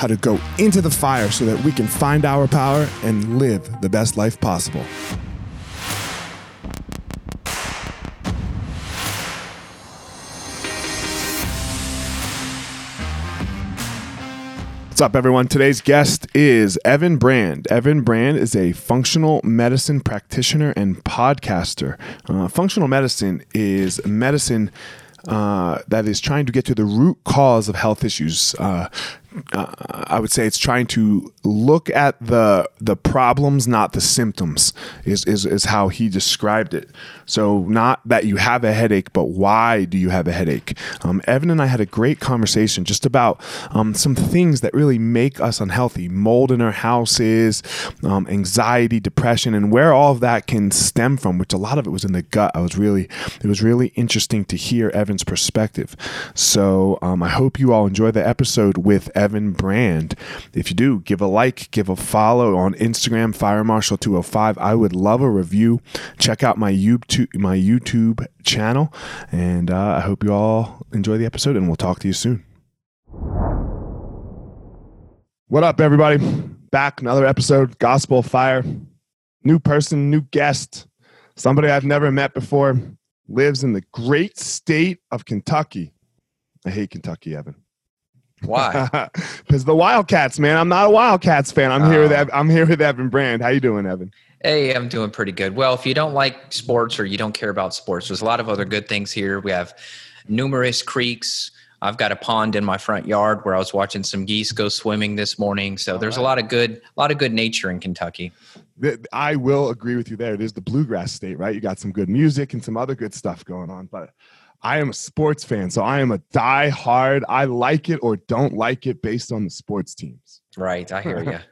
how to go into the fire so that we can find our power and live the best life possible. What's up, everyone? Today's guest is Evan Brand. Evan Brand is a functional medicine practitioner and podcaster. Uh, functional medicine is medicine uh, that is trying to get to the root cause of health issues. Uh, uh, I would say it's trying to look at the the problems, not the symptoms. Is, is is how he described it. So not that you have a headache, but why do you have a headache? Um, Evan and I had a great conversation just about um, some things that really make us unhealthy: mold in our houses, um, anxiety, depression, and where all of that can stem from. Which a lot of it was in the gut. I was really it was really interesting to hear Evan's perspective. So um, I hope you all enjoy the episode with. Evan Brand. If you do, give a like, give a follow on Instagram, Fire Marshal 205. I would love a review. Check out my YouTube, my YouTube channel. And uh, I hope you all enjoy the episode, and we'll talk to you soon. What up, everybody? Back another episode, Gospel Fire. New person, new guest, somebody I've never met before, lives in the great state of Kentucky. I hate Kentucky, Evan. Why? Because the Wildcats, man. I'm not a Wildcats fan. I'm here with oh. Ev- I'm here with Evan Brand. How you doing, Evan? Hey, I'm doing pretty good. Well, if you don't like sports or you don't care about sports, there's a lot of other good things here. We have numerous creeks. I've got a pond in my front yard where I was watching some geese go swimming this morning. So there's a lot of good, a lot of good nature in Kentucky. I will agree with you there. It is the bluegrass state, right? You got some good music and some other good stuff going on, but I am a sports fan, so I am a die hard. I like it or don't like it based on the sports teams. Right, I hear you.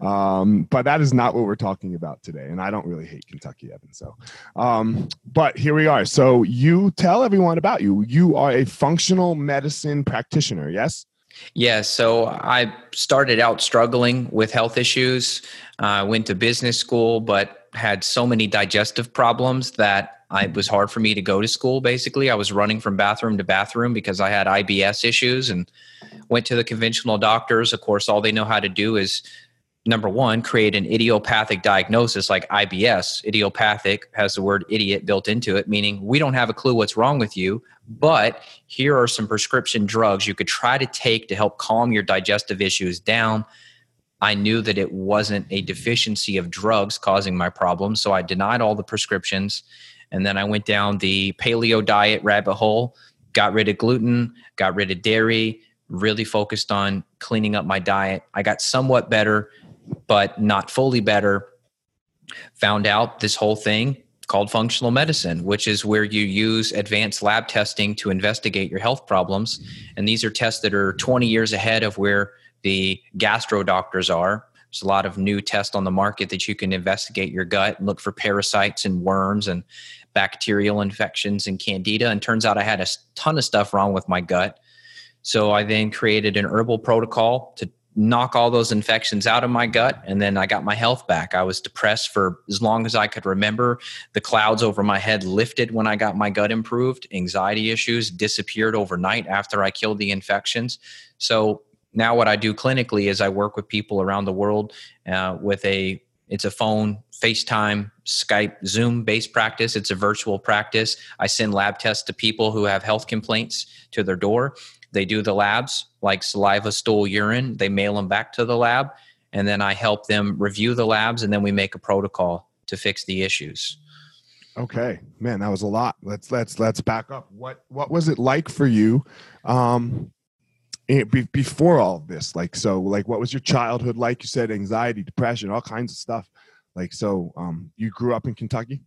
um, but that is not what we're talking about today, and I don't really hate Kentucky, Evan. So, um, but here we are. So you tell everyone about you. You are a functional medicine practitioner, yes? Yeah, so I started out struggling with health issues. I uh, went to business school, but had so many digestive problems that I, it was hard for me to go to school. Basically, I was running from bathroom to bathroom because I had IBS issues and went to the conventional doctors. Of course, all they know how to do is number one, create an idiopathic diagnosis like IBS. Idiopathic has the word idiot built into it, meaning we don't have a clue what's wrong with you, but here are some prescription drugs you could try to take to help calm your digestive issues down. I knew that it wasn't a deficiency of drugs causing my problems. So I denied all the prescriptions. And then I went down the paleo diet rabbit hole, got rid of gluten, got rid of dairy, really focused on cleaning up my diet. I got somewhat better, but not fully better. Found out this whole thing called functional medicine, which is where you use advanced lab testing to investigate your health problems. And these are tests that are 20 years ahead of where the gastro doctors are. There's a lot of new tests on the market that you can investigate your gut and look for parasites and worms and bacterial infections and candida. And turns out I had a ton of stuff wrong with my gut. So I then created an herbal protocol to knock all those infections out of my gut and then I got my health back. I was depressed for as long as I could remember. The clouds over my head lifted when I got my gut improved. Anxiety issues disappeared overnight after I killed the infections. So now what I do clinically is I work with people around the world uh, with a it's a phone, FaceTime, Skype, Zoom based practice. It's a virtual practice. I send lab tests to people who have health complaints to their door. They do the labs like saliva, stool, urine. They mail them back to the lab. And then I help them review the labs and then we make a protocol to fix the issues. Okay, man, that was a lot. Let's let's let's back up. What what was it like for you um before all this? Like so like what was your childhood like? You said anxiety, depression, all kinds of stuff. Like so um you grew up in Kentucky?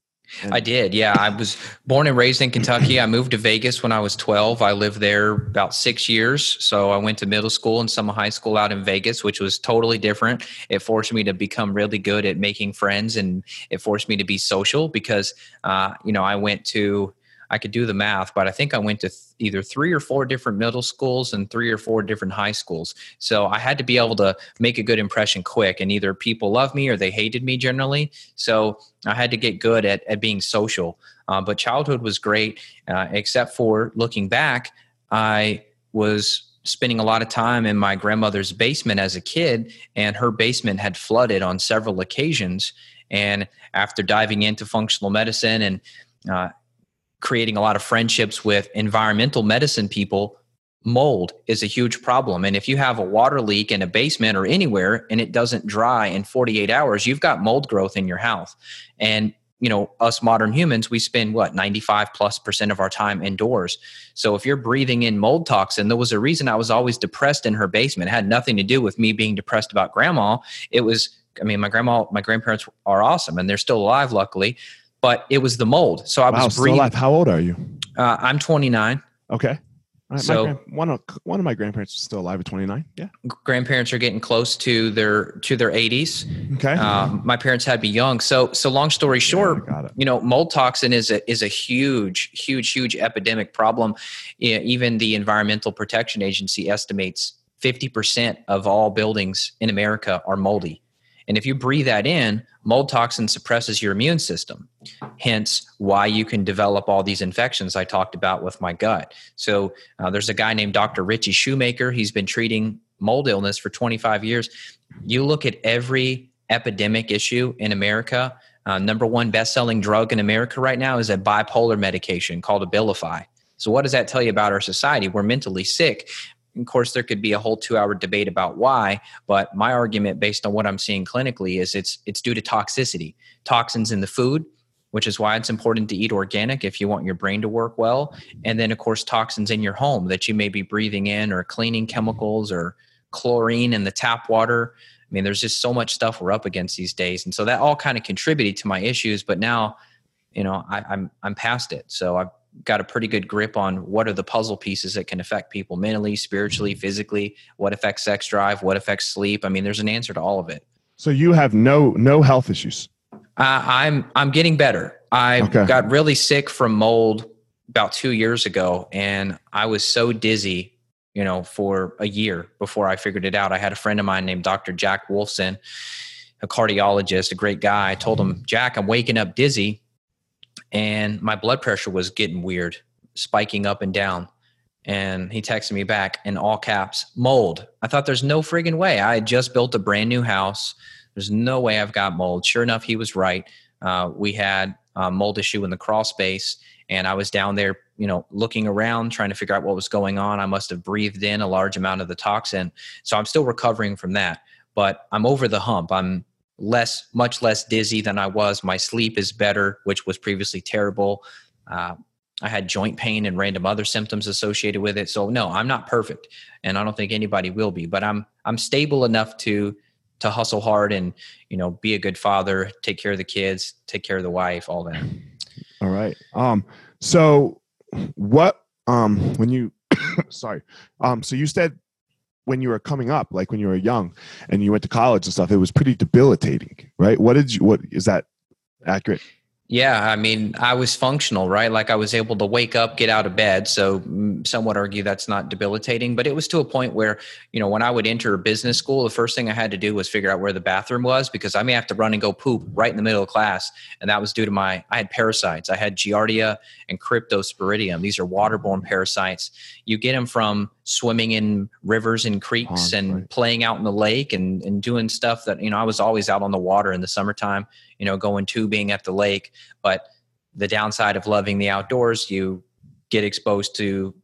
I did. Yeah. I was born and raised in Kentucky. I moved to Vegas when I was 12. I lived there about six years. So I went to middle school and some high school out in Vegas, which was totally different. It forced me to become really good at making friends and it forced me to be social because, uh, you know, I went to I could do the math, but I think I went to th- either three or four different middle schools and three or four different high schools. So I had to be able to make a good impression quick, and either people loved me or they hated me generally. So I had to get good at, at being social. Uh, but childhood was great, uh, except for looking back, I was spending a lot of time in my grandmother's basement as a kid, and her basement had flooded on several occasions. And after diving into functional medicine and uh, creating a lot of friendships with environmental medicine people mold is a huge problem. And if you have a water leak in a basement or anywhere and it doesn't dry in 48 hours you've got mold growth in your house. And you know us modern humans we spend what 95 plus percent of our time indoors. So if you're breathing in mold toxin there was a reason i was always depressed in her basement. It had nothing to do with me being depressed about grandma. It was i mean my grandma my grandparents are awesome and they're still alive luckily but it was the mold. So I wow, was breathing. Alive. How old are you? Uh, I'm 29. Okay. Right, so grand, one of one of my grandparents is still alive at 29. Yeah. Grandparents are getting close to their to their 80s. Okay. Um, my parents had me young. So so long story short, yeah, you know, mold toxin is a is a huge huge huge epidemic problem. Even the Environmental Protection Agency estimates 50% of all buildings in America are moldy. And if you breathe that in, mold toxin suppresses your immune system. Hence, why you can develop all these infections I talked about with my gut. So, uh, there's a guy named Dr. Ritchie Shoemaker. He's been treating mold illness for 25 years. You look at every epidemic issue in America. Uh, number one best-selling drug in America right now is a bipolar medication called Abilify. So, what does that tell you about our society? We're mentally sick of course, there could be a whole two-hour debate about why, but my argument, based on what I'm seeing clinically, is it's it's due to toxicity, toxins in the food, which is why it's important to eat organic if you want your brain to work well, and then of course toxins in your home that you may be breathing in, or cleaning chemicals, or chlorine in the tap water. I mean, there's just so much stuff we're up against these days, and so that all kind of contributed to my issues. But now, you know, I, I'm I'm past it, so I've got a pretty good grip on what are the puzzle pieces that can affect people mentally, spiritually, mm-hmm. physically, what affects sex drive, what affects sleep. I mean, there's an answer to all of it. So you have no no health issues. Uh, I'm I'm getting better. I okay. got really sick from mold about two years ago, and I was so dizzy, you know, for a year before I figured it out. I had a friend of mine named Dr. Jack Wolfson, a cardiologist, a great guy. I told him, Jack, I'm waking up dizzy and my blood pressure was getting weird, spiking up and down. And he texted me back in all caps, mold. I thought there's no friggin' way. I had just built a brand new house. There's no way I've got mold. Sure enough, he was right. Uh, we had a mold issue in the crawl space, and I was down there, you know, looking around, trying to figure out what was going on. I must have breathed in a large amount of the toxin. So I'm still recovering from that. but I'm over the hump. I'm less, much less dizzy than I was. My sleep is better, which was previously terrible. Uh, I had joint pain and random other symptoms associated with it. So no, I'm not perfect, and I don't think anybody will be. But I'm I'm stable enough to to hustle hard and you know be a good father, take care of the kids, take care of the wife, all that. All right. Um. So, what? Um. When you, sorry. Um. So you said when you were coming up, like when you were young, and you went to college and stuff, it was pretty debilitating, right? What did you? What is that accurate? Yeah, I mean, I was functional, right? Like I was able to wake up, get out of bed. So some would argue that's not debilitating, but it was to a point where, you know, when I would enter a business school, the first thing I had to do was figure out where the bathroom was because I may have to run and go poop right in the middle of class. And that was due to my, I had parasites. I had Giardia and Cryptosporidium. These are waterborne parasites. You get them from swimming in rivers and creeks and right. playing out in the lake and, and doing stuff that, you know, I was always out on the water in the summertime you know, going tubing at the lake. But the downside of loving the outdoors, you get exposed to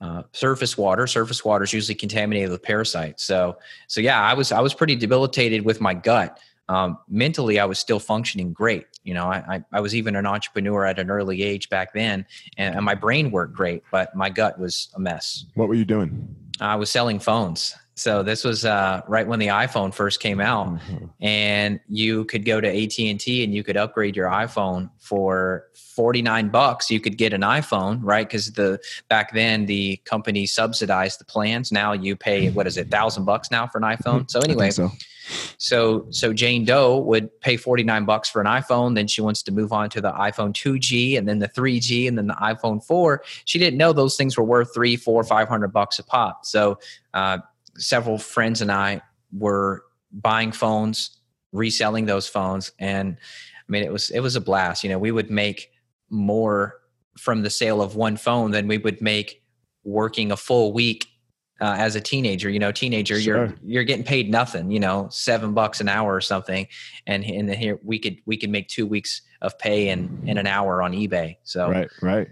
uh, surface water. Surface water is usually contaminated with parasites. So, so yeah, I was I was pretty debilitated with my gut. Um, mentally, I was still functioning great. You know, I, I, I, was even an entrepreneur at an early age back then, and, and my brain worked great, but my gut was a mess. What were you doing? I was selling phones. So this was uh, right when the iPhone first came out, mm-hmm. and you could go to AT and T and you could upgrade your iPhone for forty nine bucks. You could get an iPhone, right? Because the back then the company subsidized the plans. Now you pay what is it, thousand bucks now for an iPhone? So anyway, so. so so Jane Doe would pay forty nine bucks for an iPhone. Then she wants to move on to the iPhone two G and then the three G and then the iPhone four. She didn't know those things were worth three, four, five hundred bucks a pop. So. Uh, several friends and I were buying phones, reselling those phones, and I mean it was it was a blast. You know, we would make more from the sale of one phone than we would make working a full week uh, as a teenager. You know, teenager, sure. you're you're getting paid nothing. You know, seven bucks an hour or something, and and then here we could we could make two weeks of pay in in an hour on eBay. So right, right.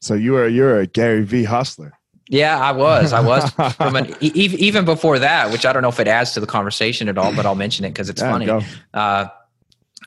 So you are you're a Gary V hustler. Yeah, I was. I was from an, even before that, which I don't know if it adds to the conversation at all, but I'll mention it because it's funny. Uh,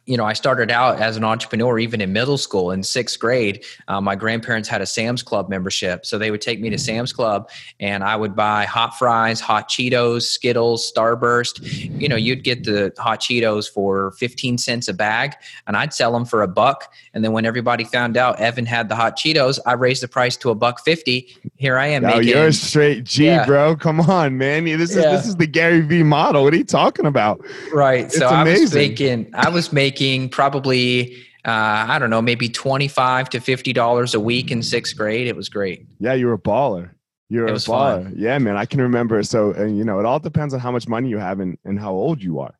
you know, I started out as an entrepreneur even in middle school. In sixth grade, uh, my grandparents had a Sam's Club membership. So they would take me to Sam's Club and I would buy hot fries, hot Cheetos, Skittles, Starburst. You know, you'd get the hot Cheetos for 15 cents a bag and I'd sell them for a buck. And then when everybody found out Evan had the hot Cheetos, I raised the price to a buck 50. Here I am. Oh, making, you're a straight G, yeah. bro. Come on, man. This is, yeah. this is the Gary V model. What are you talking about? Right. It's so amazing. I was making, I was making making probably uh, I don't know, maybe twenty-five to fifty dollars a week in sixth grade. It was great. Yeah, you were a baller. You're it a baller. Fun. Yeah, man. I can remember. So, and you know, it all depends on how much money you have and, and how old you are,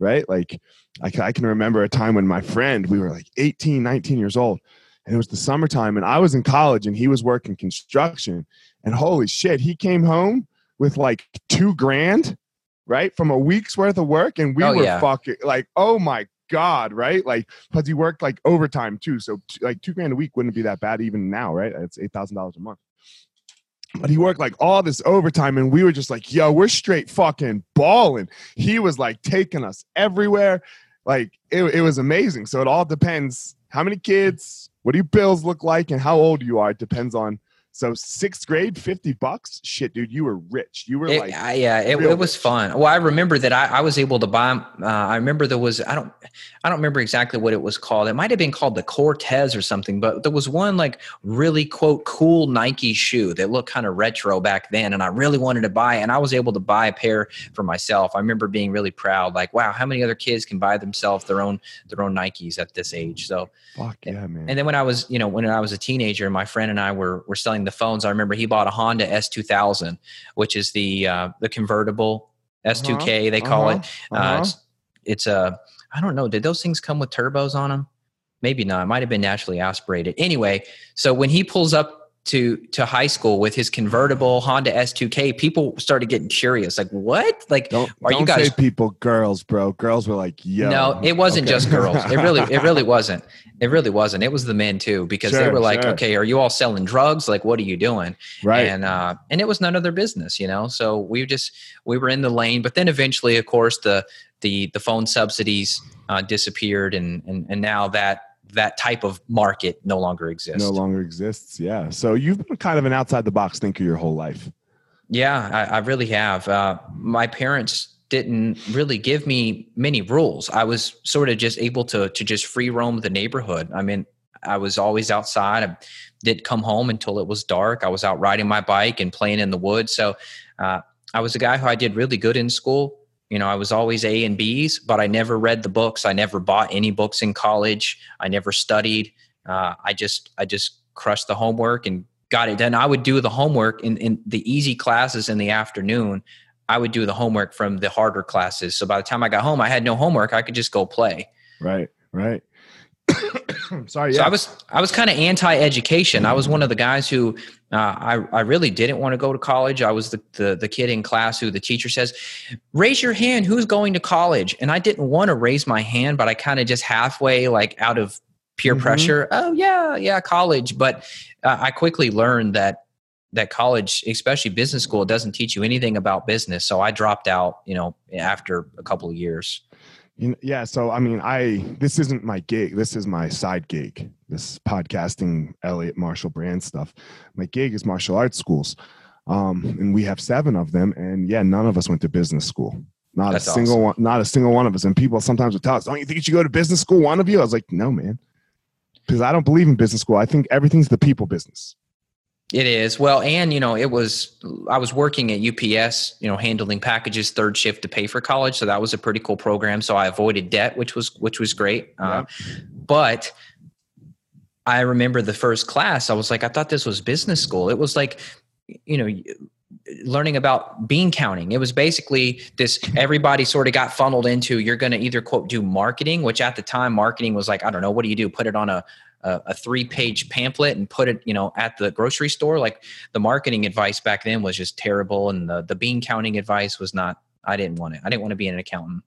right? Like, I, I can remember a time when my friend, we were like 18, 19 years old, and it was the summertime, and I was in college, and he was working construction, and holy shit, he came home with like two grand, right, from a week's worth of work, and we oh, were yeah. fucking like, oh my God, right? Like, because he worked like overtime too. So, like, two grand a week wouldn't be that bad even now, right? It's $8,000 a month. But he worked like all this overtime, and we were just like, yo, we're straight fucking balling. He was like taking us everywhere. Like, it, it was amazing. So, it all depends how many kids, what do your bills look like, and how old you are. It depends on so sixth grade, fifty bucks. Shit, dude, you were rich. You were it, like, yeah, it, it was fun. Well, I remember that I, I was able to buy. Uh, I remember there was I don't I don't remember exactly what it was called. It might have been called the Cortez or something, but there was one like really quote cool Nike shoe that looked kind of retro back then, and I really wanted to buy. And I was able to buy a pair for myself. I remember being really proud. Like, wow, how many other kids can buy themselves their own their own Nikes at this age? So, fuck yeah, man. And then when I was you know when I was a teenager, my friend and I were were selling the phones, I remember he bought a Honda S2000, which is the uh, the convertible S2K uh-huh. they call uh-huh. it. Uh, uh-huh. It's it's a I don't know. Did those things come with turbos on them? Maybe not. It might have been naturally aspirated. Anyway, so when he pulls up to to high school with his convertible Honda S2K, people started getting curious. Like, what? Like, Don't, are don't you guys? say people, girls, bro. Girls were like, yo. no, it wasn't Okay. just girls. It really, it really wasn't. It really wasn't. It was the men too, because they were like, sure. okay, are you all selling drugs? Like, what are you doing? right. and uh, and it was none of their business, you know. So we just we were in the lane, but then eventually, of course, the the the phone subsidies uh, disappeared, and and and now that that type of market no longer exists. no longer exists. Yeah. So you've been kind of an outside the box thinker your whole life. Yeah, I, I really have. Uh, my parents didn't really give me many rules. I was sort of just able to to just free roam the neighborhood. I mean, I was always outside. I didn't come home until it was dark. I was out riding my bike and playing in the woods. So uh, I was a guy who I did really good in school. You know, I was always A and B's, but I never read the books. I never bought any books in college. I never studied. Uh, I just I just crushed the homework and got it done. I would do the homework in, in the easy classes in the afternoon. I would do the homework from the harder classes. So by the time I got home, I had no homework. I could just go play. Right. Right. Sorry. So Yeah. I was I was kind of anti-education. I was one of the guys who uh, I I really didn't want to go to college. I was the, the the kid in class who the teacher says, "Raise your hand. Who's going to college?" And I didn't want to raise my hand, but I kind of just halfway, like out of peer Mhm. pressure. Oh yeah, yeah, college. But uh, I quickly learned that that college, especially business school, doesn't teach you anything about business. So I dropped out. You know, after a couple of years. Yeah. So, I mean, I, this isn't my gig. This is my side gig, this podcasting, Elliot Marshall brand stuff. My gig is martial arts schools. Um, and we have seven of them. And yeah, none of us went to business school. Not That's a single awesome. one, not a single one of us. And people sometimes would tell us, don't you think you should go to business school? One of you? I was like, no, man. Because I don't believe in business school. I think everything's the people business. It is. Well, and you know, it was I was working at UPS, you know, handling packages third shift to pay for college, so that was a pretty cool program. So I avoided debt, which was which was great. Uh, but I remember the first class, I was like, I thought this was business school. It was like, you know, learning about bean counting. It was basically this everybody sort of got funneled into you're going to either quote do marketing, which at the time marketing was like, I don't know, what do you do? Put it on a a, a three page pamphlet and put it, you know, at the grocery store. Like the marketing advice back then was just terrible. And the, the bean counting advice was not, I didn't want it. I didn't want to be an accountant.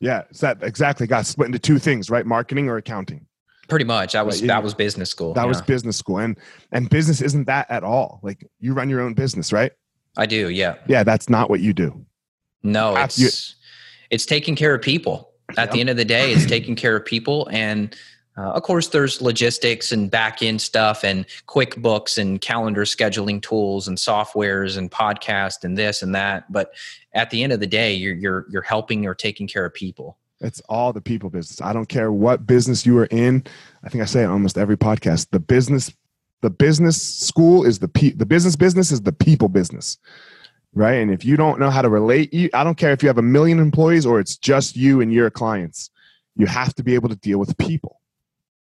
Yeah. So that exactly got split into two things, right? Marketing or accounting. Pretty much. That was, yeah. that was business school. That was business school. And, and business isn't that at all. Like you run your own business, right? I do. Yeah. Yeah. That's not what you do. No, Half it's you- it's taking care of people. At the end of the day, it's taking care of people, and uh, of course, there's logistics and back end stuff, and QuickBooks and calendar scheduling tools and softwares and podcast and this and that. But at the end of the day, you're you're you're helping or taking care of people. It's all the people business. I don't care what business you are in. I think I say it almost every podcast. The business, the business school is the pe- the business business is the people business, right? And if you don't know how to relate, you I don't care if you have a million employees or it's just you and your clients. You have to be able to deal with people.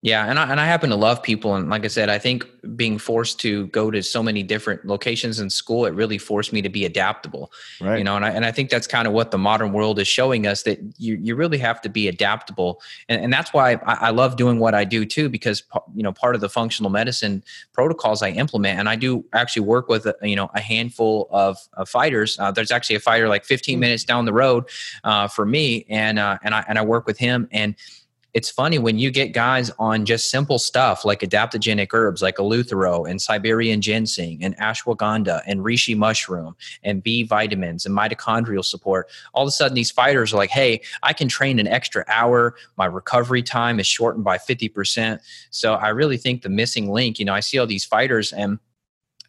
Yeah, and I and I happen to love people, and like I said, I think being forced to go to so many different locations in school, it really forced me to be adaptable. Right. you know and I, and I think that's kind of what the modern world is showing us that you, you really have to be adaptable and, and that's why I, I love doing what i do too because you know part of the functional medicine protocols i implement and i do actually work with a, you know a handful of, of fighters uh, there's actually a fighter like 15 minutes down the road uh, for me and uh, and i and i work with him and it's funny when you get guys on just simple stuff like adaptogenic herbs like eleuthero and Siberian ginseng and ashwagandha and reishi mushroom and B vitamins and mitochondrial support. All of a sudden, these fighters are like, hey, I can train an extra hour. My recovery time is shortened by 50%. So I really think the missing link, you know, I see all these fighters and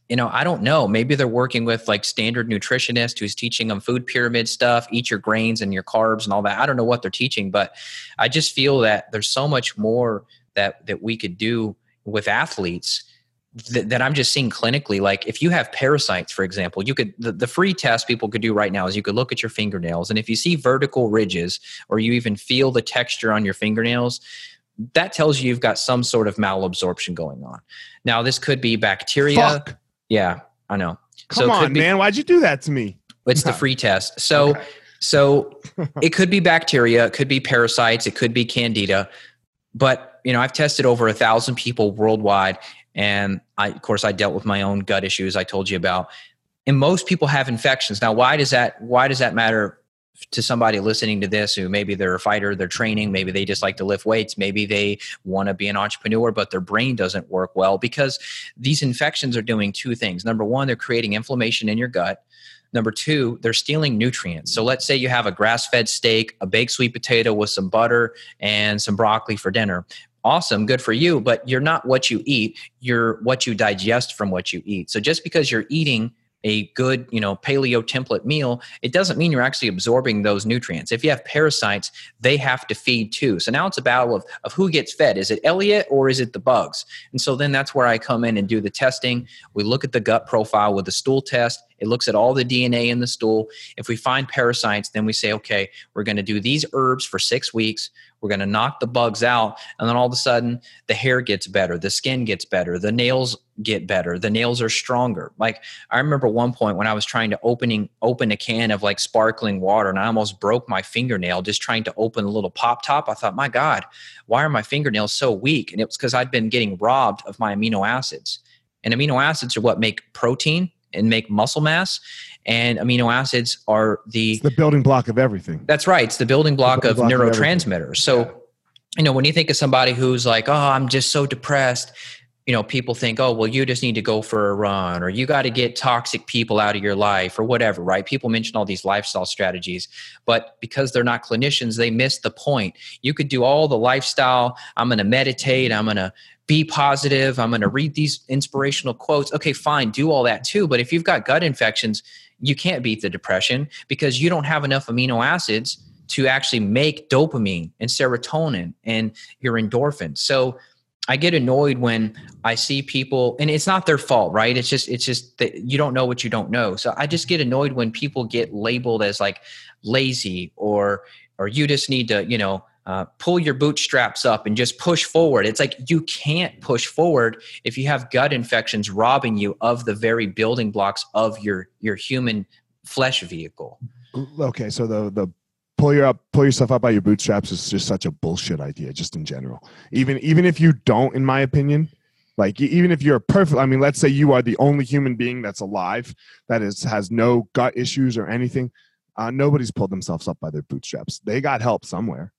you know, I don't know. Maybe they're working with like standard nutritionist who's teaching them food pyramid stuff, eat your grains and your carbs and all that. I don't know what they're teaching, but I just feel that there's so much more that that we could do with athletes that, that I'm just seeing clinically. Like if you have parasites, for example, you could the, the free test people could do right now is you could look at your fingernails, and if you see vertical ridges or you even feel the texture on your fingernails, that tells you you've got some sort of malabsorption going on. Now, this could be bacteria. Fuck. Yeah, I know. Come it could on, be- man. Why'd you do that to me? It's the free test. So, Okay. so it could be bacteria, it could be parasites, it could be candida. But you know, I've tested over a thousand people worldwide, And I, of course, I dealt with my own gut issues I told you about. And most people have infections. Now, why does that, why does that matter to somebody listening to this who maybe they're a fighter, they're training, maybe they just like to lift weights, maybe they want to be an entrepreneur, but their brain doesn't work well because these infections are doing two things. Number one, they're creating inflammation in your gut. Number two, they're stealing nutrients. So let's say you have a grass fed steak, a baked sweet potato with some butter, and some broccoli for dinner. Awesome, good for you, but you're not what you eat. You're what you digest from what you eat. So just because you're eating a good you know paleo template meal it doesn't mean you're actually absorbing those nutrients. If you have parasites they have to feed too. So now it's a battle of, of who gets fed. Is it elliot or is it the bugs? And so then that's where i come in and do the testing. We look at the gut profile with the stool test. It looks at all the dna in the stool. If we find parasites then we say okay we're going to do these herbs for six weeks we're going to knock the bugs out. And then all of a sudden, the hair gets better, the skin gets better, the nails get better, the nails are stronger. Like I remember one point when I was trying to opening open a can of like sparkling water and I almost broke my fingernail just trying to open a little pop top. I thought, my God, why are my fingernails so weak? And it was because I'd been getting robbed of my amino acids. And amino acids are what make protein and make muscle mass and amino acids are the it's the building block of everything. That's right. It's the building block, the building of block neurotransmitters. Of so, yeah. you know, when you think of somebody who's like, "Oh, I'm just so depressed," you know, people think, "Oh, well, you just need to go for a run, or you got to get toxic people out of your life, or whatever." Right? People mention all these lifestyle strategies, but because they're not clinicians, they miss the point. You could do all the lifestyle. I'm going to meditate. I'm going to be positive. I'm going to read these inspirational quotes. Okay, fine, do all that too. But if you've got gut infections, you can't beat the depression because you don't have enough amino acids to actually make dopamine and serotonin and your endorphins. So I get annoyed when I see people and it's not their fault, right? It's just it's just that you don't know what you don't know. So I just get annoyed when people get labeled as like lazy or or you just need to, you know, uh, pull your bootstraps up and just push forward. It's like you can't push forward if you have gut infections robbing you of the very building blocks of your your human flesh vehicle. Okay, so the the pull your up pull yourself up by your bootstraps is just such a bullshit idea, just in general. Even even if you don't, in my opinion, like even if you're perfect, I mean, let's say you are the only human being that's alive that is has no gut issues or anything. Uh, nobody's pulled themselves up by their bootstraps. They got help somewhere.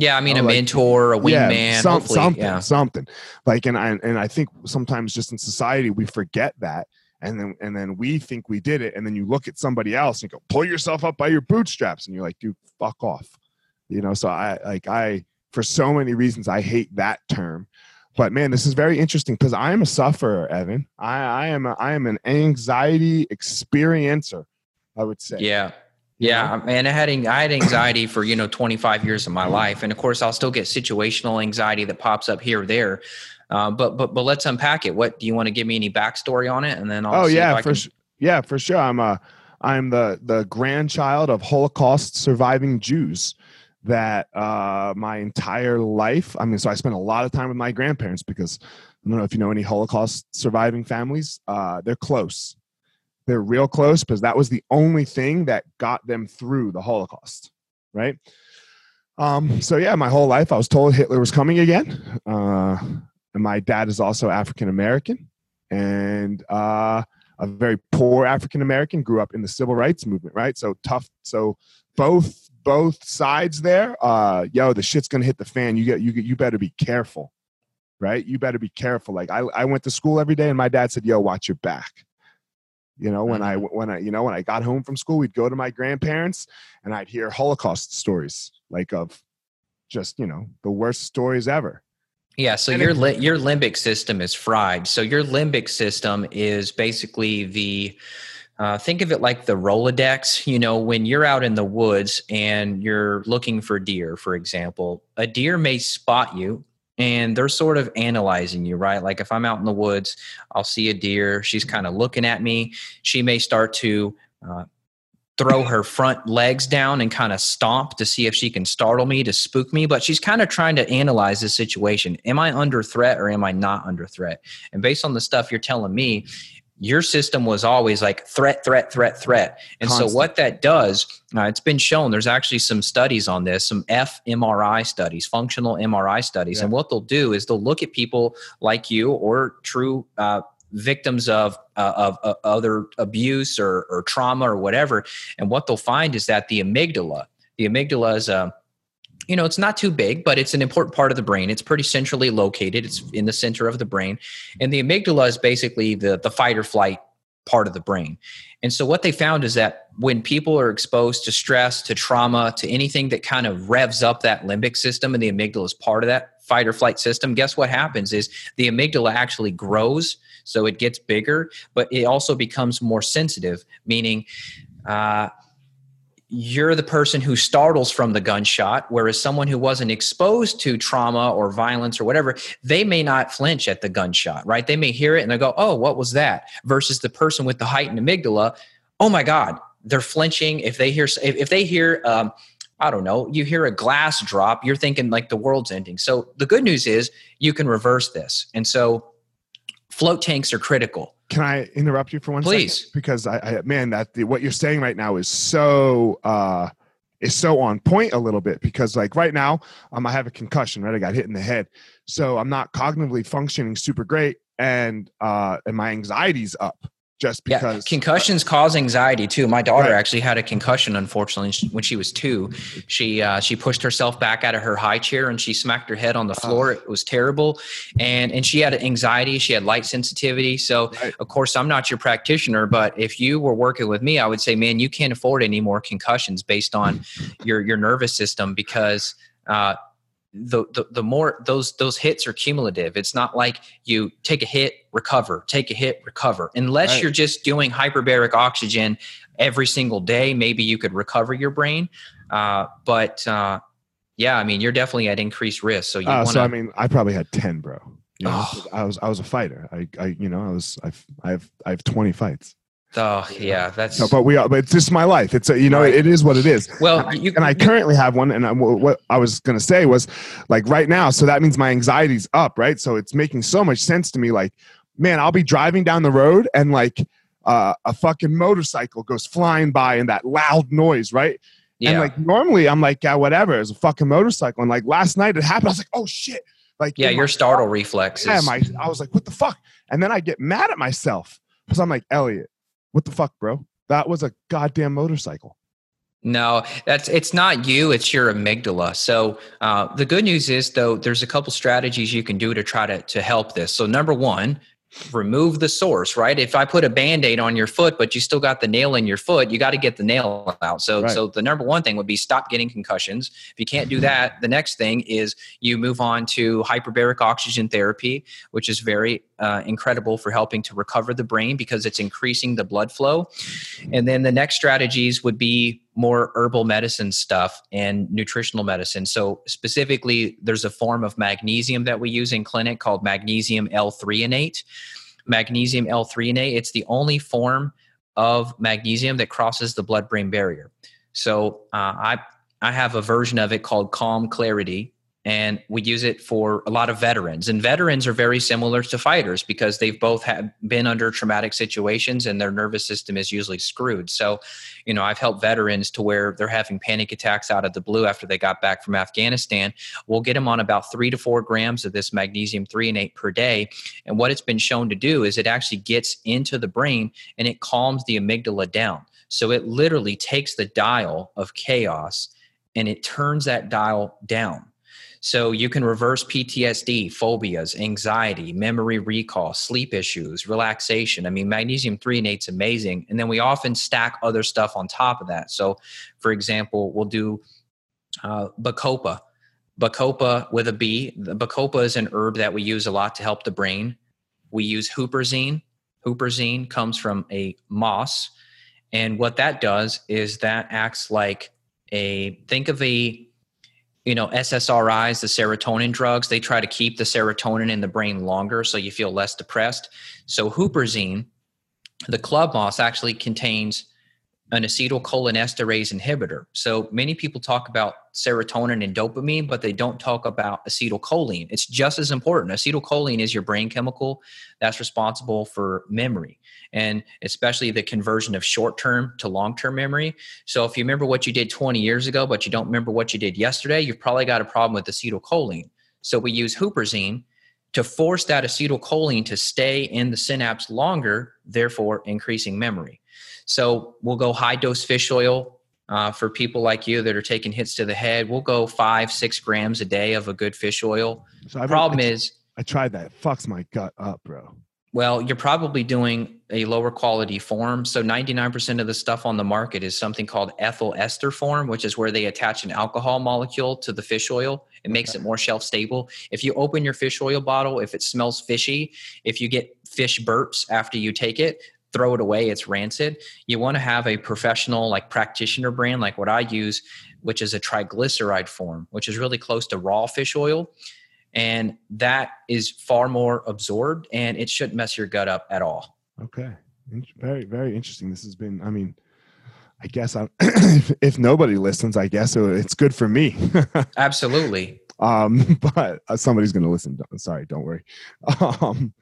Yeah, I mean a like, mentor, a wingman, yeah, some, something, yeah. something. Like, and I and I think sometimes just in society we forget that, and then and then we think we did it, and then you look at somebody else and you go, pull yourself up by your bootstraps, and you're like, dude, fuck off, you know. So I like I for so many reasons I hate that term, but man, this is very interesting because I am a sufferer, Evan. I I am a, I am an anxiety experiencer. I would say. Yeah. Yeah, man, I had I had anxiety for you know 25 years of my life, and of course I'll still get situational anxiety that pops up here or there. Uh, but but but let's unpack it. What do you want to give me any backstory on it, and then I'll oh yeah for can... yeah for sure. I'm a I'm the the grandchild of Holocaust surviving Jews that uh, my entire life. I mean, so I spent a lot of time with my grandparents because I don't know if you know any Holocaust surviving families. Uh, they're close they're real close because that was the only thing that got them through the Holocaust, right? Um, so yeah, my whole life I was told Hitler was coming again. Uh, and my dad is also African American and uh, a very poor African American. Grew up in the civil rights movement, right? So tough. So both both sides there. Uh, yo, the shit's gonna hit the fan. You get you you better be careful, right? You better be careful. Like I I went to school every day, and my dad said, "Yo, watch your back." You know, when I mm-hmm. when I you know when I got home from school, we'd go to my grandparents and I'd hear Holocaust stories, like of just you know the worst stories ever. Yeah, so and your li- your limbic system is fried. So your limbic system is basically the uh, think of it like the Rolodex. You know, when you're out in the woods and you're looking for deer, for example, a deer may spot you and they're sort of analyzing you, right? Like if I'm out in the woods, I'll see a deer. She's kind of looking at me. She may start to uh, throw her front legs down and kind of stomp to see if she can startle me to spook me. But she's kind of trying to analyze the situation. Am I under threat or am I not under threat? And based on the stuff you're telling me, your system was always like threat, threat, threat, threat. And Constant. so what that does, uh, it's been shown. There's actually some studies on this, some fMRI studies, functional MRI studies, yeah. and what they'll do is they'll look at people like you or true. Uh, victims of uh, of uh, other abuse or, or trauma or whatever and what they'll find is that the amygdala the amygdala is a you know, it's not too big, but it's an important part of the brain. It's pretty centrally located. It's in the center of the brain. And the amygdala is basically the, the fight or flight part of the brain. And so what they found is that when people are exposed to stress, to trauma, to anything that kind of revs up that limbic system and the amygdala is part of that fight or flight system, guess what happens is the amygdala actually grows, so it gets bigger, but it also becomes more sensitive, meaning uh, you're the person who startles from the gunshot, whereas someone who wasn't exposed to trauma or violence or whatever, they may not flinch at the gunshot, right? They may hear it and they go, oh, what was that? Versus the person with the heightened amygdala, oh my God, they're flinching. If they hear, if, they hear, um, I don't know, you hear a glass drop, you're thinking like the world's ending. So the good news is you can reverse this. And so float tanks are critical can I interrupt you for one Please. Second? Because I, I man, that the, what you're saying right now is so uh, is so on point a little bit. Because like right now, um, I have a concussion. Right, I got hit in the head, so I'm not cognitively functioning super great, and uh, and my anxiety's up just because yeah, concussions cause anxiety too. My daughter right. actually had a concussion, unfortunately, when she was two. She uh, she pushed herself back out of her high chair and she smacked her head on the floor. it was terrible, and and she had anxiety. She had light sensitivity. So right. of course, I'm not your practitioner, but if you were working with me, I would say, man, you can't afford any more concussions based on your your nervous system because. Uh, the, the, the more those those hits are cumulative. It's not like you take a hit recover take a hit recover. Unless right. you're just doing hyperbaric oxygen every single day maybe you could recover your brain. Uh, but uh, yeah i mean you're definitely at increased risk so you uh, wanna, so i mean i probably had 10 bro. You know, oh. i was i was a fighter. I i you know i was i've i've i have 20 fights Oh yeah, that's. No, but we are. But it's just my life. It's a, you know, right. it is what it is. Well, and, you, I, and I currently have one. And I, what I was gonna say was, like right now, so that means my anxiety's up, right? So it's making so much sense to me. Like, man, I'll be driving down the road and like uh, a fucking motorcycle goes flying by and that loud noise, right? Yeah. And like normally I'm like, yeah, whatever. It's a fucking motorcycle. And like last night it happened. I was like, oh shit. Like yeah, your startle reflex. Yeah, my, I was like, what the fuck? And then I get mad at myself because I'm like, Elliot, what the fuck, bro? That was a goddamn motorcycle. No, that's it's not you. It's your amygdala. So uh, the good news is, though, there's a couple strategies you can do to try to to help this. So number one, remove the source, right? If I put a band-aid on your foot, but you still got the nail in your foot, you got to get the nail out. So right. so the number one thing would be stop getting concussions. If you can't do that, the next thing is you move on to hyperbaric oxygen therapy, which is very uh, incredible for helping to recover the brain because it's increasing the blood flow. And then the next strategies would be more herbal medicine stuff and nutritional medicine. So specifically, there's a form of magnesium that we use in clinic called magnesium L-threonate. Magnesium L-threonate, it's the only form of magnesium that crosses the blood-brain barrier. So uh, I I have a version of it called Calm Clarity, and we use it for a lot of veterans. And veterans are very similar to fighters because they've both had been under traumatic situations and their nervous system is usually screwed. So you know i've helped veterans to where they're having panic attacks out of the blue after they got back from afghanistan. We'll get them on about three to four grams of this magnesium threonate per day. And what it's been shown to do is it actually gets into the brain and it calms the amygdala down. So it literally takes the dial of chaos and it turns that dial down so you can reverse PTSD, phobias, anxiety, memory recall, sleep issues, relaxation. I mean, magnesium threonate's amazing. And then we often stack other stuff on top of that. So, for example, we'll do uh, Bacopa. Bacopa with a B. The Bacopa is an herb that we use a lot to help the brain. We use Huperzine. Huperzine comes from a moss. And what that does is that acts like a think of a you know ssris the serotonin drugs they try to keep the serotonin in the brain longer so you feel less depressed. So huperzine the club moss actually contains an acetylcholinesterase inhibitor. So many people talk about serotonin and dopamine, but they don't talk about acetylcholine. It's just as important. Acetylcholine is your brain chemical that's responsible for memory and especially the conversion of short term to long term memory. So if you remember what you did 20 years ago, but you don't remember what you did yesterday, you've probably got a problem with acetylcholine. So we use huperzine to force that acetylcholine to stay in the synapse longer, therefore increasing memory. So we'll go high dose fish oil uh, for people like you that are taking hits to the head. We'll go five, six grams a day of a good fish oil. So problem I, is, I tried that. It fucks my gut up, bro. Well, you're probably doing a lower quality form. So 99% of the stuff on the market is something called ethyl ester form, which is where they attach an alcohol molecule to the fish oil. It makes it more shelf stable. If you open your fish oil bottle, if it smells fishy, if you get fish burps after you take it, throw it away it's rancid. You want to have a professional like practitioner brand like what i use which is a triglyceride form which is really close to raw fish oil and that is far more absorbed and it shouldn't mess your gut up at all. Okay. Very very interesting. This has been i mean i guess i if, if nobody listens i guess it's good for me. Absolutely. Um but uh, somebody's gonna listen. Sorry don't worry. Um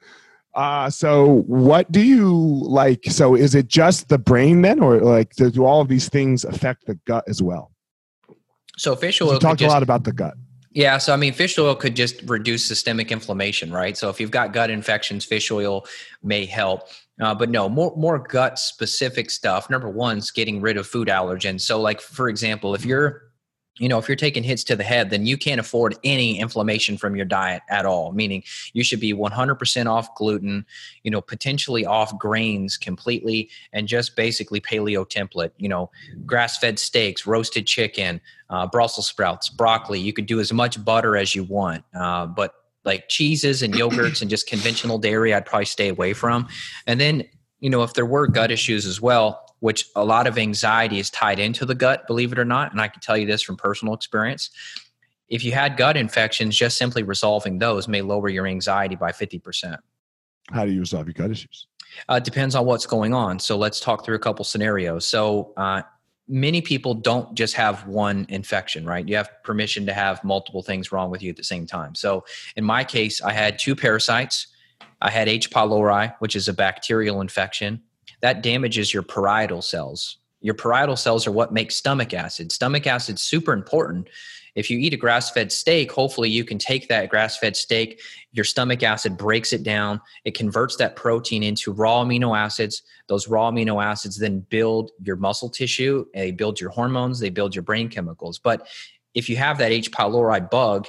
uh, so what do you like? So is it just the brain then, or like do all of these things affect the gut as well? So fish oil. You talked just, a lot about the gut. Yeah, so I mean, fish oil could just reduce systemic inflammation, right? So if you've got gut infections, fish oil may help. Uh, but no, more more gut specific stuff. Number one is getting rid of food allergens. So, like for example, if you're you know, if you're taking hits to the head, then you can't afford any inflammation from your diet at all. Meaning, you should be 100% off gluten, you know, potentially off grains completely, and just basically paleo template. You know, grass-fed steaks, roasted chicken, uh, Brussels sprouts, broccoli. You could do as much butter as you want, uh, but like cheeses and yogurts and just conventional dairy, I'd probably stay away from. And then, you know, if there were gut issues as well, which a lot of anxiety is tied into the gut, believe it or not. And I can tell you this from personal experience. If you had gut infections, just simply resolving those may lower your anxiety by 50%. How do you resolve your gut issues? Uh, depends on what's going on. So let's talk through a couple scenarios. So, uh, many people don't just have one infection, right? You have permission to have multiple things wrong with you at the same time. So, in my case, I had two parasites. I had H. pylori, which is a bacterial infection that damages your parietal cells. Your parietal cells are what make stomach acid. Stomach acid's super important. If you eat a grass fed steak, hopefully you can take that grass fed steak, your stomach acid breaks it down, it converts that protein into raw amino acids. Those raw amino acids then build your muscle tissue, they build your hormones, they build your brain chemicals. But if you have that H. pylori bug,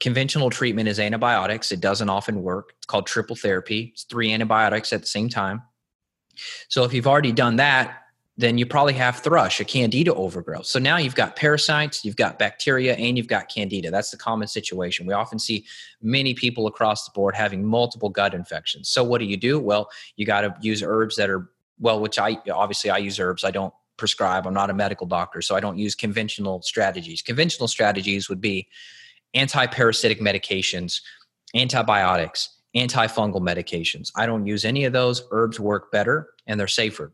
conventional treatment is antibiotics. It doesn't often work. It's called triple therapy. It's three antibiotics at the same time. So if you've already done that, then you probably have thrush, a candida overgrowth. So now you've got parasites, you've got bacteria, and you've got candida. That's the common situation. We often see many people across the board having multiple gut infections. So what do you do? Well, you got to use herbs that are well, which I obviously I use herbs. I don't prescribe. I'm not a medical doctor, so I don't use conventional strategies. Conventional strategies would be anti-parasitic medications, antibiotics, antifungal medications. I don't use any of those. Herbs work better and they're safer.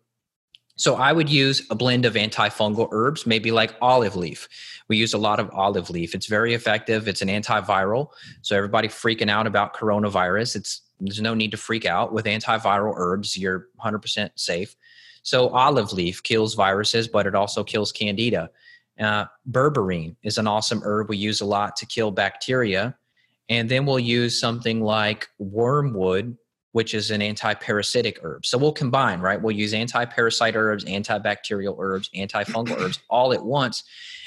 So I would use a blend of antifungal herbs, maybe like olive leaf. We use a lot of olive leaf. It's very effective. It's an antiviral. So everybody freaking out about coronavirus, it's there's no need to freak out with antiviral herbs. You're 100% safe. So olive leaf kills viruses, but it also kills candida. Uh, berberine is an awesome herb we use a lot to kill bacteria and then we'll use something like wormwood which is an anti-parasitic herb. So we'll combine right? We'll use anti-parasite herbs antibacterial herbs antifungal herbs all at once.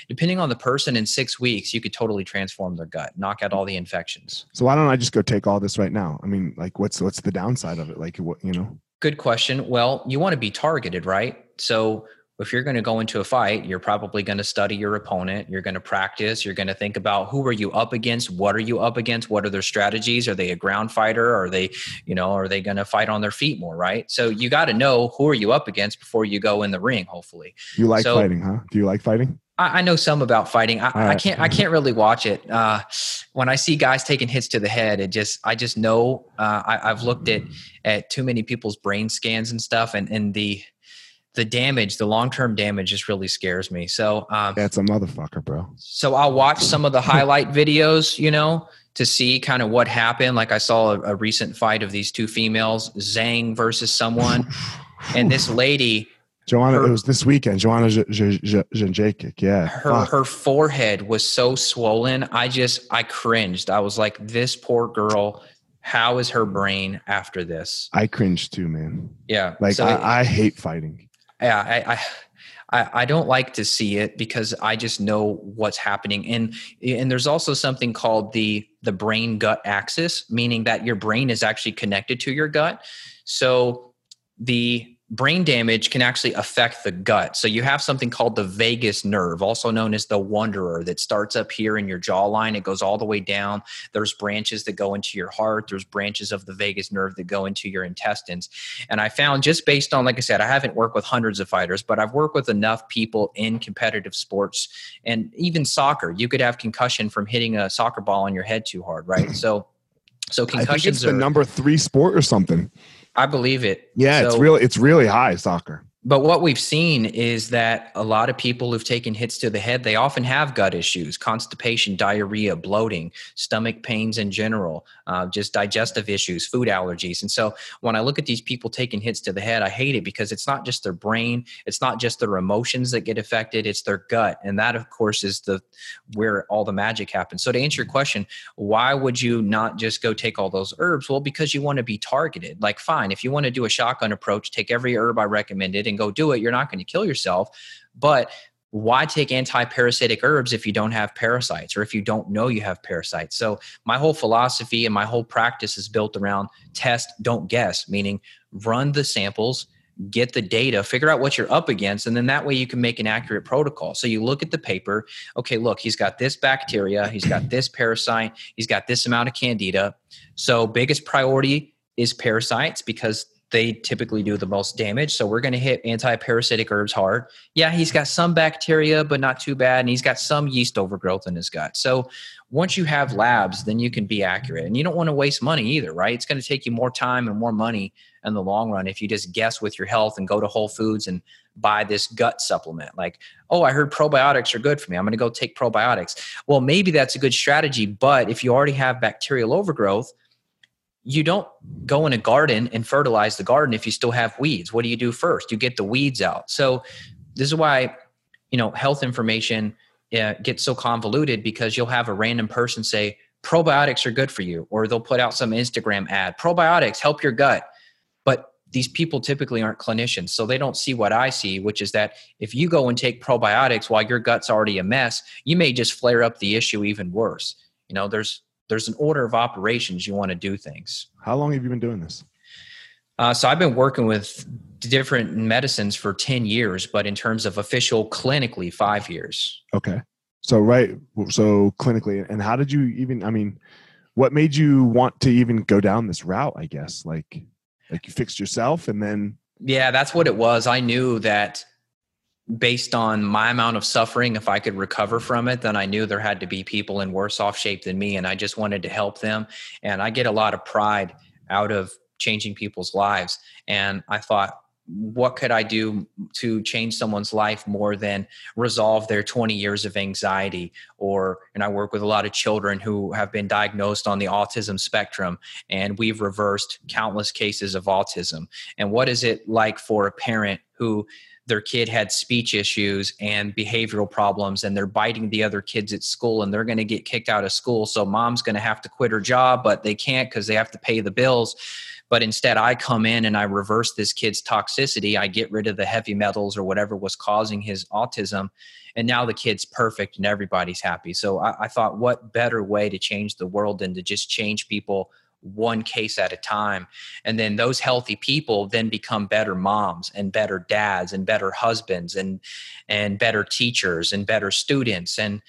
Depending on the person in six weeks you could totally transform their gut knock out all the infections. So why don't i just go take all this right now? I mean like what's what's the downside of it? Like what you know? Good question. Well you want to be targeted right? So if you're going to go into a fight, you're probably going to study your opponent. You're going to practice. You're going to think about who are you up against? What are you up against? What are their strategies? Are they a ground fighter? Are they, you know, are they going to fight on their feet more? Right. So you got to know who are you up against before you go in the ring. Hopefully, you like so, fighting, huh? Do you like fighting? I, I know some about fighting. I, right. I, can't. I can't really watch it. Uh, when I see guys taking hits to the head, it just. I just know. Uh, I, I've looked at at too many people's brain scans and stuff, and and the the damage, the long term damage, just really scares me. So um, that's a motherfucker, bro. So I'll watch some of the highlight videos, you know, to see kind of what happened. Like I saw a, a recent fight of these two females, Zhang versus someone, and this lady. Joanna, her, it was this weekend. Joanna Jędrzejczyk, yeah. Her her forehead was so swollen. I just I cringed. I was like, this poor girl how is her brain after this? I cringe too, man. Yeah. Like so I, I, hate fighting. Yeah, I, I I don't like to see it because I just know what's happening. And and there's also something called the the brain gut axis, meaning that your brain is actually connected to your gut. So the brain damage can actually affect the gut. So you have something called the vagus nerve, also known as the wanderer, that starts up here in your jawline. It goes all the way down. There's branches that go into your heart. There's branches of the vagus nerve that go into your intestines. And I found just based on, like I said, I haven't worked with hundreds of fighters, but I've worked with enough people in competitive sports and even soccer. You could have concussion from hitting a soccer ball on your head too hard, right? So so concussions I think it's the are, number three sport or something. I believe it. Yeah, so, it's really it's really high soccer. But what we've seen is that a lot of people who've taken hits to the head, they often have gut issues, constipation, diarrhea, bloating, stomach pains in general, uh, just digestive issues, food allergies. And so when I look at these people taking hits to the head, I hate it because it's not just their brain, it's not just their emotions that get affected, it's their gut. And that, of course, is the where all the magic happens. So to answer your question, why would you not just go take all those herbs? Well, because you want to be targeted. Like, fine, if you want to do a shotgun approach, take every herb I recommended and go do it, you're not going to kill yourself. But why take anti-parasitic herbs if you don't have parasites or if you don't know you have parasites? So my whole philosophy and my whole practice is built around test don't guess meaning run the samples get the data figure out what you're up against and then that way you can make an accurate protocol. So you look at the paper okay look he's got this bacteria he's got this parasite he's got this amount of candida. So biggest priority is parasites because they typically do the most damage. So we're going to hit anti-parasitic herbs hard. Yeah, he's got some bacteria, but not too bad, and he's got some yeast overgrowth in his gut. So once you have labs, then you can be accurate, and you don't want to waste money either, right? It's going to take you more time and more money in the long run if you just guess with your health and go to Whole Foods and buy this gut supplement. Like, oh, I heard probiotics are good for me. I'm going to go take probiotics. Well, maybe that's a good strategy, but if you already have bacterial overgrowth you don't go in a garden and fertilize the garden if you still have weeds. What do you do first? You get the weeds out. So this is why you know health information uh, gets so convoluted because you'll have a random person say probiotics are good for you, or they'll put out some Instagram ad probiotics help your gut. But these people typically aren't clinicians, so they don't see what I see, which is that if you go and take probiotics while your gut's already a mess, you may just flare up the issue even worse. You know, there's there's an order of operations you want to do things. How long have you been doing this? Uh, so I've been working with different medicines for 10 years, but in terms of official clinically, five years. Okay. So, right. So, clinically, and how did you even, I mean, what made you want to even go down this route, I guess? Like, like you fixed yourself and then. Yeah, that's what it was. I knew that based on my amount of suffering, if I could recover from it, then I knew there had to be people in worse off shape than me. And I just wanted to help them. And I get a lot of pride out of changing people's lives. And I thought, what could I do to change someone's life more than resolve their 20 years of anxiety? Or, and I work with a lot of children who have been diagnosed on the autism spectrum, and we've reversed countless cases of autism. And what is it like for a parent who their kid had speech issues and behavioral problems and they're biting the other kids at school and they're going to get kicked out of school. So mom's going to have to quit her job but they can't because they have to pay the bills. But instead i come in and i reverse this kid's toxicity. I get rid of the heavy metals or whatever was causing his autism and now the kid's perfect and everybody's happy. So I, I thought what better way to change the world than to just change people one case at a time. And then those healthy people then become better moms and better dads and better husbands and and better teachers and better students and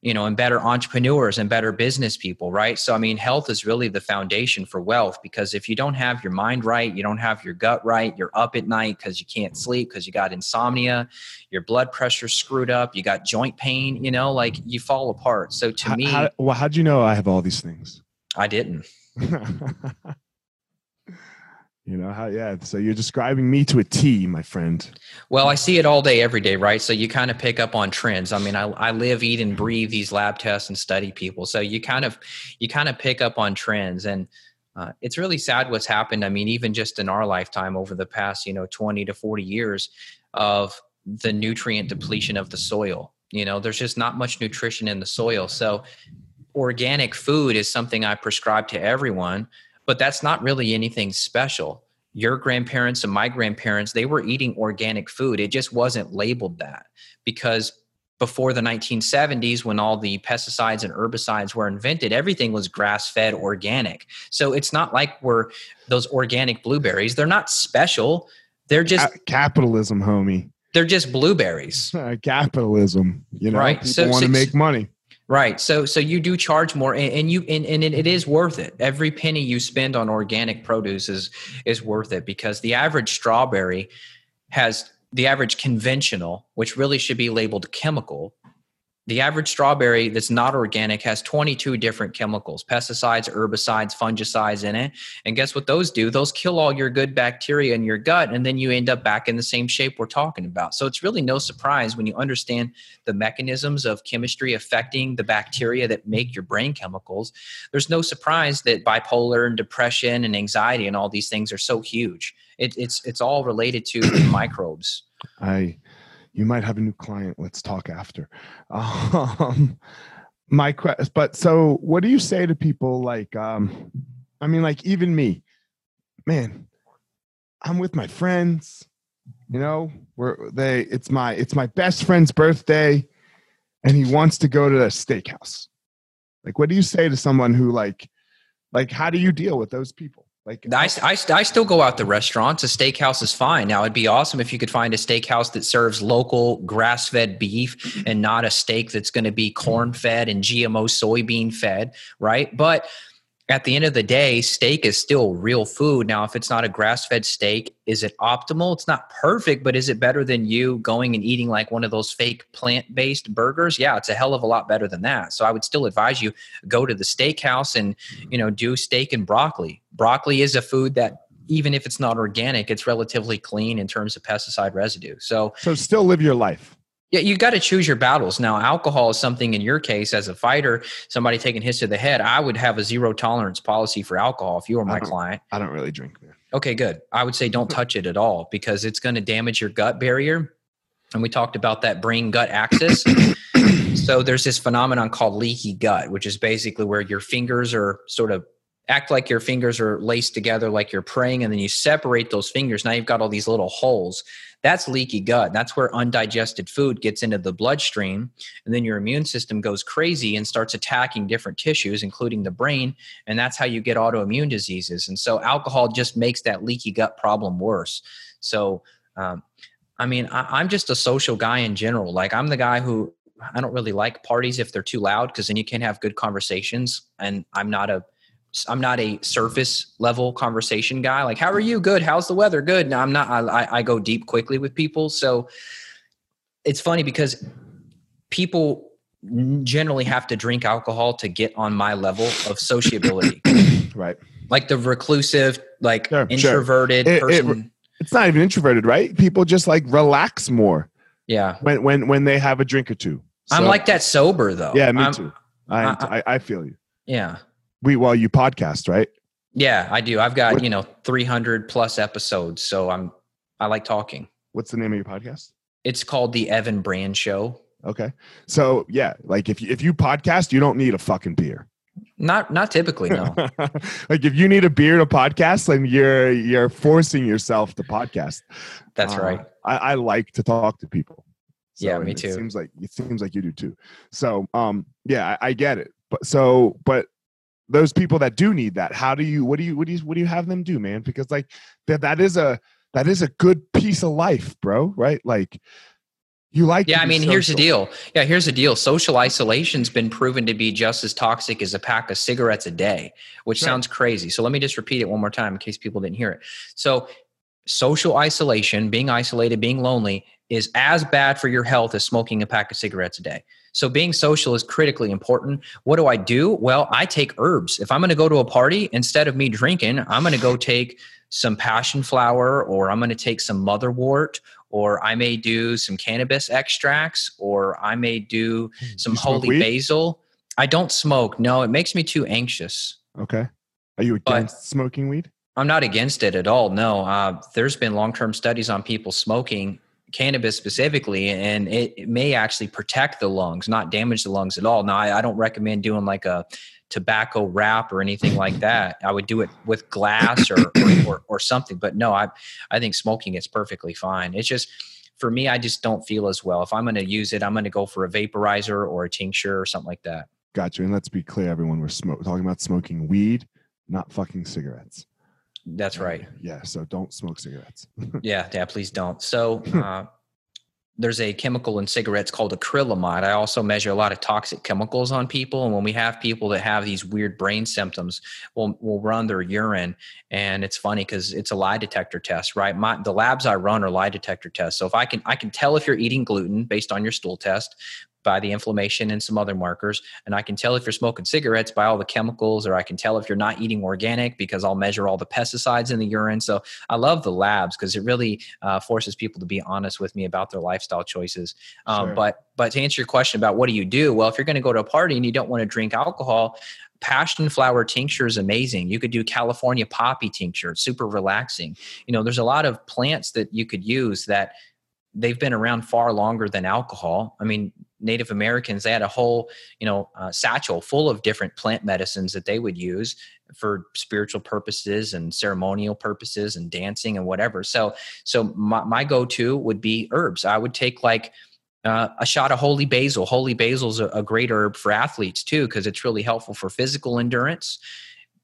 you know and better entrepreneurs and better business people right? So i mean health is really the foundation for wealth because if you don't have your mind right you don't have your gut right you're up at night because you can't sleep because you got insomnia your blood pressure screwed up you got joint pain you know like you fall apart. So to how, me how, well how'd you know i have all these things? I didn't You know how? Yeah. So you're describing me to a T, my friend. Well, I see it all day, every day, right? So you kind of pick up on trends. I mean, I, I live, eat, and breathe these lab tests and study people. So you kind of you kind of pick up on trends, and uh, it's really sad what's happened. I mean, even just in our lifetime over the past, you know, 20 to 40 years of the nutrient depletion of the soil. You know, there's just not much nutrition in the soil. So organic food is something I prescribe to everyone but that's not really anything special. Your grandparents and my grandparents, they were eating organic food. It just wasn't labeled that because before the 1970s, when all the pesticides and herbicides were invented, everything was grass fed organic. So it's not like we're those organic blueberries. They're not special. They're just capitalism, homie. They're just blueberries. capitalism. You know, right. people so, want to so, make money. Right. So so you do charge more and, and you and, and it is worth it. Every penny you spend on organic produce is is worth it because the average strawberry has the average conventional, which really should be labeled chemical, the average strawberry that's not organic has 22 different chemicals pesticides herbicides fungicides in it. And guess what those do? Those kill all your good bacteria in your gut and then you end up back in the same shape we're talking about. So it's really no surprise when you understand the mechanisms of chemistry affecting the bacteria that make your brain chemicals. There's no surprise that bipolar and depression and anxiety and all these things are so huge. It, it's it's all related to microbes. I you might have a new client. Let's talk after. Um, my question, but so what do you say to people like, um, I mean, like even me, man, I'm with my friends, you know, where they, it's my, it's my best friend's birthday and he wants to go to a steakhouse. Like, what do you say to someone who like, like, how do you deal with those people? Like I, I, I still go out to restaurants. A steakhouse is fine. Now it'd be awesome if you could find a steakhouse that serves local grass-fed beef and not a steak that's going to be corn-fed and GMO soybean fed, right? But at the end of the day, steak is still real food. Now, if it's not a grass fed steak, is it optimal? It's not perfect, but is it better than you going and eating like one of those fake plant based burgers? Yeah, it's a hell of a lot better than that. So I would still advise you go to the steakhouse and, mm-hmm. you know, do steak and broccoli. Broccoli is a food that even if it's not organic, it's relatively clean in terms of pesticide residue. So, so still live your life. Yeah, you got to choose your battles. Now, alcohol is something in your case as a fighter, somebody taking hits to the head. I would have a zero tolerance policy for alcohol if you were my I client. I don't really drink, man. Okay, good. I would say don't touch it at all because it's going to damage your gut barrier. And we talked about that brain gut axis. so there's this phenomenon called leaky gut, which is basically where your fingers are sort of act like your fingers are laced together like you're praying and then you separate those fingers. Now you've got all these little holes. That's leaky gut. That's where undigested food gets into the bloodstream and then your immune system goes crazy and starts attacking different tissues including the brain and that's how you get autoimmune diseases. And so alcohol just makes that leaky gut problem worse. So um, i mean I, i'm just a social guy in general. Like i'm the guy who I don't really like parties if they're too loud because then you can't have good conversations. And I'm not a I'm not a surface level conversation guy. Like, how are you? Good. How's the weather? Good. No, I'm not. I, I go deep quickly with people. So it's funny because people generally have to drink alcohol to get on my level of sociability. right. Like the reclusive, like sure, introverted sure. It, person. It, it's not even introverted, right? People just like relax more. Yeah. When when when they have a drink or two. So, I'm like that sober though. Yeah, me I'm, too. I, I I feel you. Yeah. We well, you podcast, right? Yeah, I do. I've got, what, you know, 300 plus episodes, so I'm I like talking. What's the name of your podcast? It's called The Evan Brand Show. Okay. So, yeah, like if you, if you podcast, you don't need a fucking beer. Not not typically, no. like if you need a beer to podcast, then you're you're forcing yourself to podcast. That's uh, right. I, I like to talk to people. So, yeah, me too. It seems like it seems like you do too. So, um, yeah, I, I get it. But so, but those people that do need that. How do you what do you what do you what do you have them do man? Because like that that is a that is a good piece of life bro right? Like you like yeah i mean social. here's the deal. Yeah here's the deal. Social isolation's been proven to be just as toxic as a pack of cigarettes a day which right. sounds crazy. So let me just repeat it one more time in case people didn't hear it. So social isolation being isolated being lonely is as bad for your health as smoking a pack of cigarettes a day so being social is critically important. What do I do? Well, I take herbs. If I'm going to go to a party, instead of me drinking, I'm going to go take some passion flower, or I'm going to take some motherwort, or I may do some cannabis extracts, or I may do Hmm. some holy weed? basil. I don't smoke. No, it makes me too anxious. Okay. Are you But- against smoking weed? I'm not against it at all. No, uh, there's been long term studies on people smoking cannabis specifically, and it, it may actually protect the lungs, not damage the lungs at all. Now, I, I don't recommend doing like a tobacco wrap or anything like that. I would do it with glass or, or, or, or something. But no, I, I think smoking is perfectly fine. It's just, for me, I just don't feel as well. If I'm going to use it, I'm going to go for a vaporizer or a tincture or something like that. Gotcha. And let's be clear, everyone, we're smoke- talking about smoking weed, not fucking cigarettes. That's right. Yeah. So don't smoke cigarettes. Yeah, yeah, please don't. So uh, there's a chemical in cigarettes called acrylamide. I also measure a lot of toxic chemicals on people, and when we have people that have these weird brain symptoms, we'll we'll run their urine, and it's funny because it's a lie detector test, right? My the labs I run are lie detector tests. So if I can I can tell if you're eating gluten based on your stool test by the inflammation and some other markers and i can tell if you're smoking cigarettes by all the chemicals or i can tell if you're not eating organic because i'll measure all the pesticides in the urine so I love the labs because it really uh, forces people to be honest with me about their lifestyle choices. Um, Sure. But but to answer your question about what do you do? Well, if you're going to go to a party and you don't want to drink alcohol, passion flower tincture is amazing. You could do California poppy tincture; it's super relaxing. You know, there's a lot of plants that you could use that they've been around far longer than alcohol. I mean, Native Americans they had a whole you know uh, satchel full of different plant medicines that they would use for spiritual purposes and ceremonial purposes and dancing and whatever. So so my, my go-to would be herbs. I would take like uh, a shot of holy basil. Holy basil is a, a great herb for athletes too because it's really helpful for physical endurance.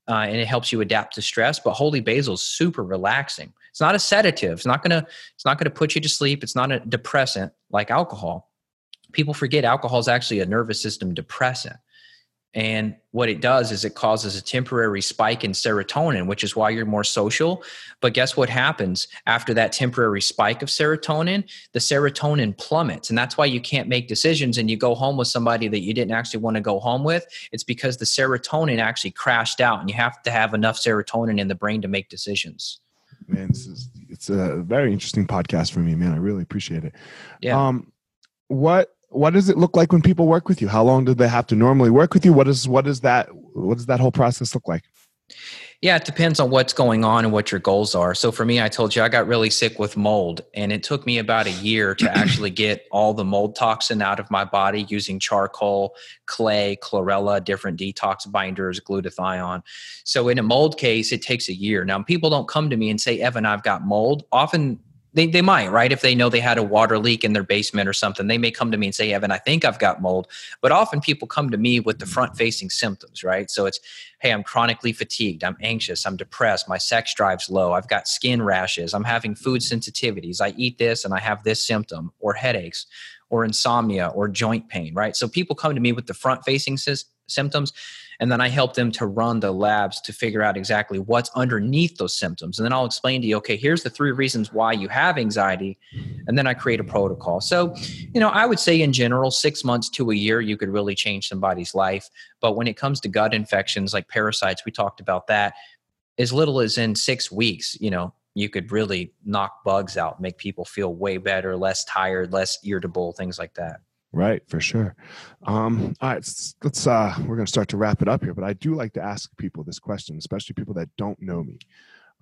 Uh, and it helps you adapt to stress. But holy basil is super relaxing. It's not a sedative. It's not gonna. It's not gonna put you to sleep. It's not a depressant like alcohol. People forget alcohol is actually a nervous system depressant. And what it does is it causes a temporary spike in serotonin, which is why you're more social. But guess what happens after that temporary spike of serotonin? The serotonin plummets. And that's why you can't make decisions and you go home with somebody that you didn't actually want to go home with. It's because the serotonin actually crashed out and you have to have enough serotonin in the brain to make decisions. Man, this is it's a very interesting podcast for me, man. I really appreciate it. Yeah. Um, what what does it look like when people work with you? How long do they have to normally work with you? What is what is that what does that whole process look like? Yeah, it depends on what's going on and what your goals are. So for me, I told you I got really sick with mold, and it took me about a year to actually get all the mold toxin out of my body using charcoal, clay, chlorella, different detox binders, glutathione. So in a mold case, it takes a year. Now, people don't come to me and say, Evan, I've got mold. Often they, they might, right? If they know they had a water leak in their basement or something, they may come to me and say, Evan, I think I've got mold. But often people come to me with the mm-hmm. front facing symptoms, right? So it's, hey, I'm chronically fatigued, I'm anxious, I'm depressed, my sex drive's low, I've got skin rashes, I'm having food sensitivities, I eat this and I have this symptom, or headaches, or insomnia, or joint pain, right? So people come to me with the front facing symptoms. And then I help them to run the labs to figure out exactly what's underneath those symptoms. And then I'll explain to you, okay, here's the three reasons why you have anxiety. And then I create a protocol. So, you know, I would say in general, six months to a year, you could really change somebody's life. But when it comes to gut infections like parasites, we talked about that, as little as in six weeks, you know, you could really knock bugs out, make people feel way better, less tired, less irritable, things like that. Right, for sure. Um, all right, let's, uh, we're going to start to wrap it up here, but I do like to ask people this question, especially people that don't know me.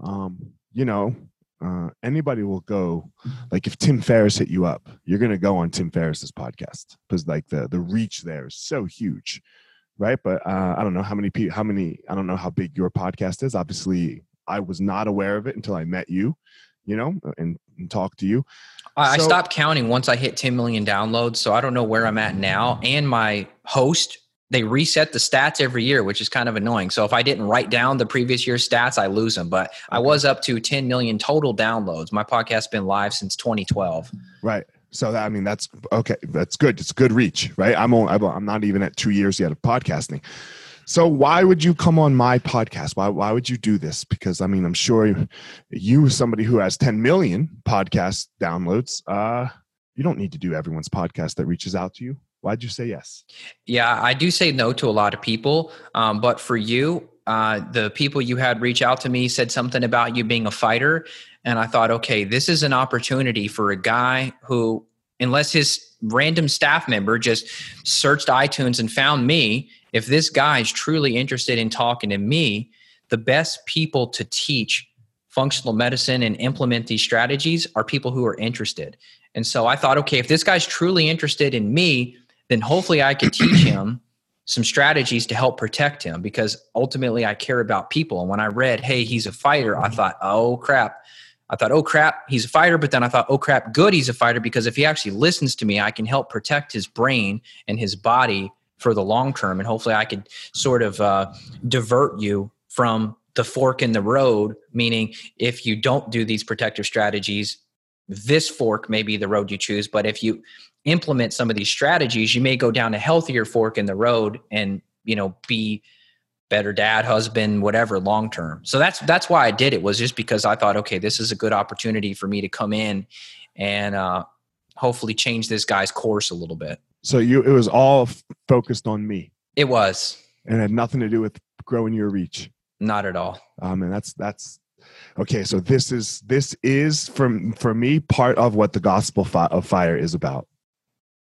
Um, you know, uh, anybody will go like if Tim Ferriss hit you up, you're going to go on Tim Ferriss's podcast because like the the reach there is so huge, right? But uh, I don't know how many people, how many, I don't know how big your podcast is. Obviously, I was not aware of it until I met you, you know, and, and talked to you. I, I stopped counting once I hit 10 million downloads. So I don't know where I'm at now. And my host, they reset the stats every year, which is kind of annoying. So if I didn't write down the previous year's stats, I lose them. But I was up to 10 million total downloads. My podcast's been live since 2012. Right. So that, I mean, that's okay. That's good. It's good reach, right? I'm only, I'm- I'm not even at two years yet of podcasting. So why would you come on my podcast? Why, why would you do this? Because I mean, I'm sure you, somebody who has 10 million podcast downloads, uh, you don't need to do everyone's podcast that reaches out to you. Why'd you say yes? Yeah, I do say no to a lot of people. Um, but for you, uh, the people you had reach out to me said something about you being a fighter. And I thought, okay, this is an opportunity for a guy who, unless his random staff member just searched iTunes and found me, if this guy is truly interested in talking to me, the best people to teach functional medicine and implement these strategies are people who are interested. And so I thought, okay, if this guy's truly interested in me, then hopefully I could teach him some strategies to help protect him because ultimately I care about people. And when I read, hey, he's a fighter, I thought, oh crap. I thought, oh crap, he's a fighter. But then I thought, oh crap, good, he's a fighter because if he actually listens to me, I can help protect his brain and his body for the long term. And hopefully I could sort of uh, divert you from the fork in the road, meaning if you don't do these protective strategies, this fork may be the road you choose. But if you implement some of these strategies, you may go down a healthier fork in the road and, you know, be better dad, husband, whatever long term. So that's that's why I did it was just because I thought, okay, this is a good opportunity for me to come in and uh, hopefully change this guy's course a little bit. So you it was all f- focused on me. It was and it had nothing to do with growing your reach. not at all. Um, and that's that's okay. So this is this is from for me part of what the gospel fi- of fire is about.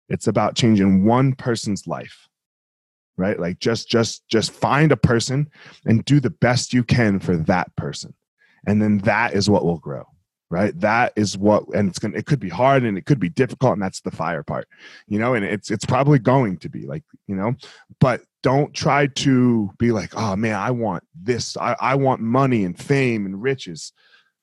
It's about changing one person's life, right? Like just just just find a person and do the best you can for that person, and then that is what will grow, right? That is what, and it's gonna. It could be hard and it could be difficult, and that's the fire part, you know. And it's it's probably going to be like you know, but don't try to be like, oh man, I want this. I, I want money and fame and riches.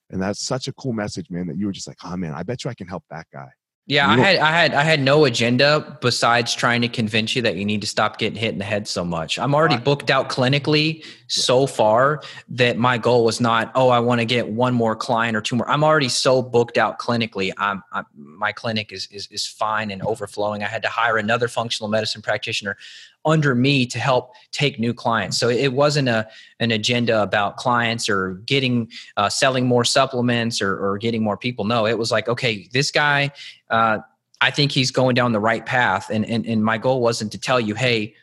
And that's such a cool message, man, that you were just like, oh man, I bet you I can help that guy. Yeah, I had I had I had no agenda besides trying to convince you that you need to stop getting hit in the head so much. I'm already booked out clinically so far that my goal was not, oh, I want to get one more client or two more. I'm already so booked out clinically. I'm, I'm my clinic is, is is fine and overflowing. I had to hire another functional medicine practitioner under me to help take new clients. So it wasn't a an agenda about clients or getting uh, selling more supplements or, or getting more people. No, it was like, okay, this guy uh, I think he's going down the right path. And, and and my goal wasn't to tell you, hey,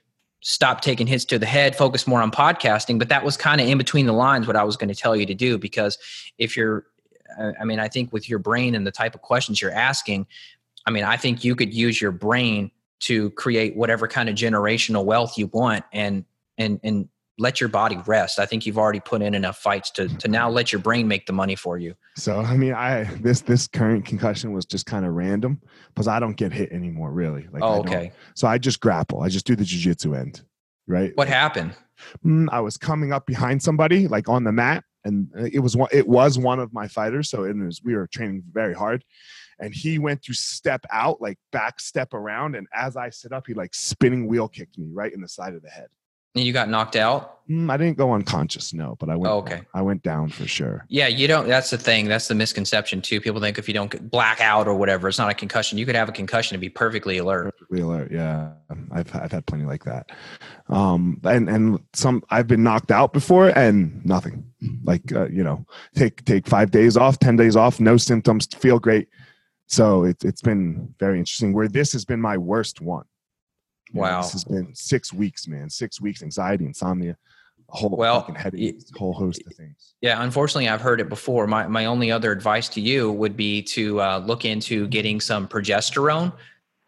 stop taking hits to the head, focus more on podcasting. But that was kind of in between the lines what I was going to tell you to do because if you're, I I mean, I think with your brain and the type of questions you're asking, I mean, I think you could use your brain to create whatever kind of generational wealth you want and and and let your body rest. I think you've already put in enough fights to to now let your brain make the money for you. So I mean, I this this current concussion was just kind of random because I don't get hit anymore, really. Like, oh, okay. So I just grapple. I just do the jujitsu end, right? What happened? Mm, I was coming up behind somebody, like on the mat, and it was one. It was one of my fighters. So it was we were training very hard, and he went to step out, like back step around, and as I sit up, he like spinning wheel kicked me right in the side of the head. And you got knocked out? Mm, I didn't go unconscious, no, but I went. Oh, okay. down. I went down for sure. Yeah, you don't. That's the thing. That's the misconception too. People think if you don't get black out or whatever, it's not a concussion. You could have a concussion and be perfectly alert. Perfectly alert. Yeah, I've I've had plenty like that. Um, and and some I've been knocked out before and nothing. Like uh, you know, take take five days off, ten days off, no symptoms, feel great. So it's it's been very interesting. Where this has been my worst one. You know, Wow. this has been six weeks, man. Six weeks, anxiety, insomnia, a whole Well, fucking a whole host of things. Yeah, unfortunately, I've heard it before. My my only other advice to you would be to uh, look into getting some progesterone.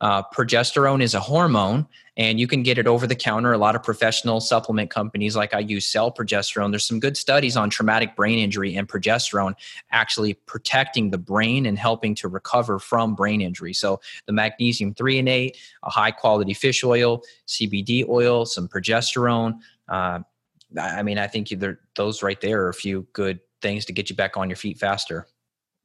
Uh, progesterone is a hormone, and you can get it over the counter. A lot of professional supplement companies, like I use, sell progesterone. There's some good studies on traumatic brain injury and progesterone actually protecting the brain and helping to recover from brain injury. So the magnesium threonate, a high quality fish oil, CBD oil, some progesterone. Uh, I mean, I think those right there are a few good things to get you back on your feet faster.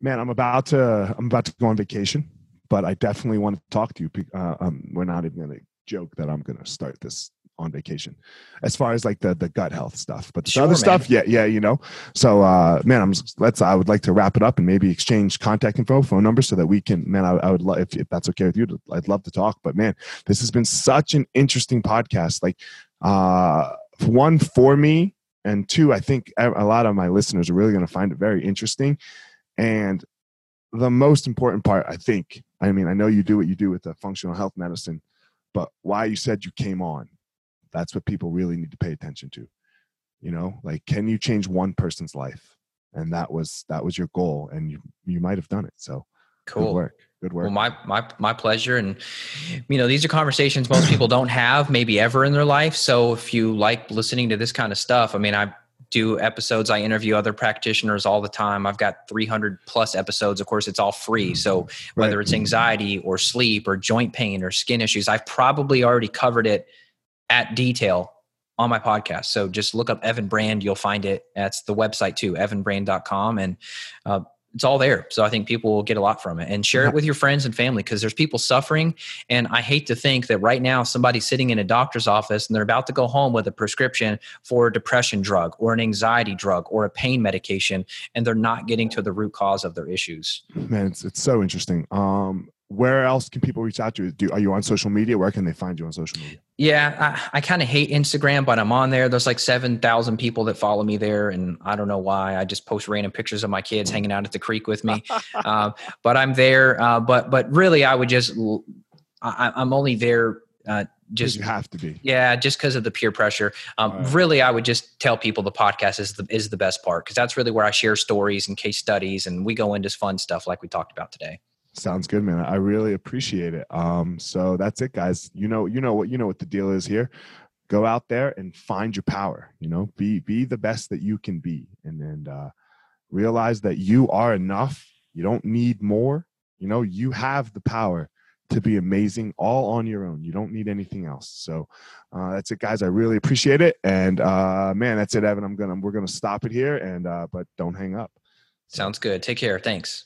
Man, I'm about to I'm about to go on vacation, but I definitely want to talk to you. Uh, um, we're not even gonna joke that I'm gonna start this on vacation, as far as like the the gut health stuff. But the Sure, other man. stuff, yeah, yeah, you know. So, uh, man, I'm let's. I would like to wrap it up and maybe exchange contact info, phone number, so that we can. Man, I, I would love if, if that's okay with you. to- I'd love to talk. But man, this has been such an interesting podcast. Like, uh, one for me, and two, I think a a lot of my listeners are really going to find it very interesting. And the most important part, I think, I mean, I know you do what you do with the functional health medicine, but why you said you came on, that's what people really need to pay attention to. You know, like can you change one person's life? And that was that was your goal, and you you might have done it. So cool good work. Good work. Well, my my my pleasure, and you know these are conversations most people don't have maybe ever in their life. So if you like listening to this kind of stuff, I mean, I do episodes. I interview other practitioners all the time. I've got 300 plus episodes. Of course, it's all free. So whether right. it's anxiety or sleep or joint pain or skin issues, I've probably already covered it at detail on my podcast. So just look up Evan Brand. You'll find it. That's the website too, evanbrand.com. And uh, it's all there. So I think people will get a lot from it and share it with your friends and family because there's people suffering. And I hate to think that right now somebody's sitting in a doctor's office and they're about to go home with a prescription for a depression drug or an anxiety drug or a pain medication and they're not getting to the root cause of their issues. Man, it's, it's so interesting. Um, where else can people reach out to you? Do, are you on social media? Where can they find you on social media? Yeah, I, I kind of hate Instagram, but I'm on there. There's like 7,000 people that follow me there. And I don't know why. I just post random pictures of my kids hanging out at the creek with me. uh, but I'm there. Uh, but, but really, I would just, I, am only there uh, just you have to be yeah just because of the peer pressure um, right. really i would just tell people the podcast is the is the best part because that's really where i share stories and case studies and we go into fun stuff like we talked about today Sounds good, man. I really appreciate it. Um, so that's it, guys. You know, you know what you know what the deal is here. Go out there and find your power. You know, be be the best that you can be, and and uh, realize that you are enough. You don't need more. You know, you have the power to be amazing all on your own. You don't need anything else. So uh, that's it, guys. I really appreciate it. And uh, man, that's it, Evan. I'm gonna we're gonna stop it here, and uh, but don't hang up. Sounds good. Take care. Thanks.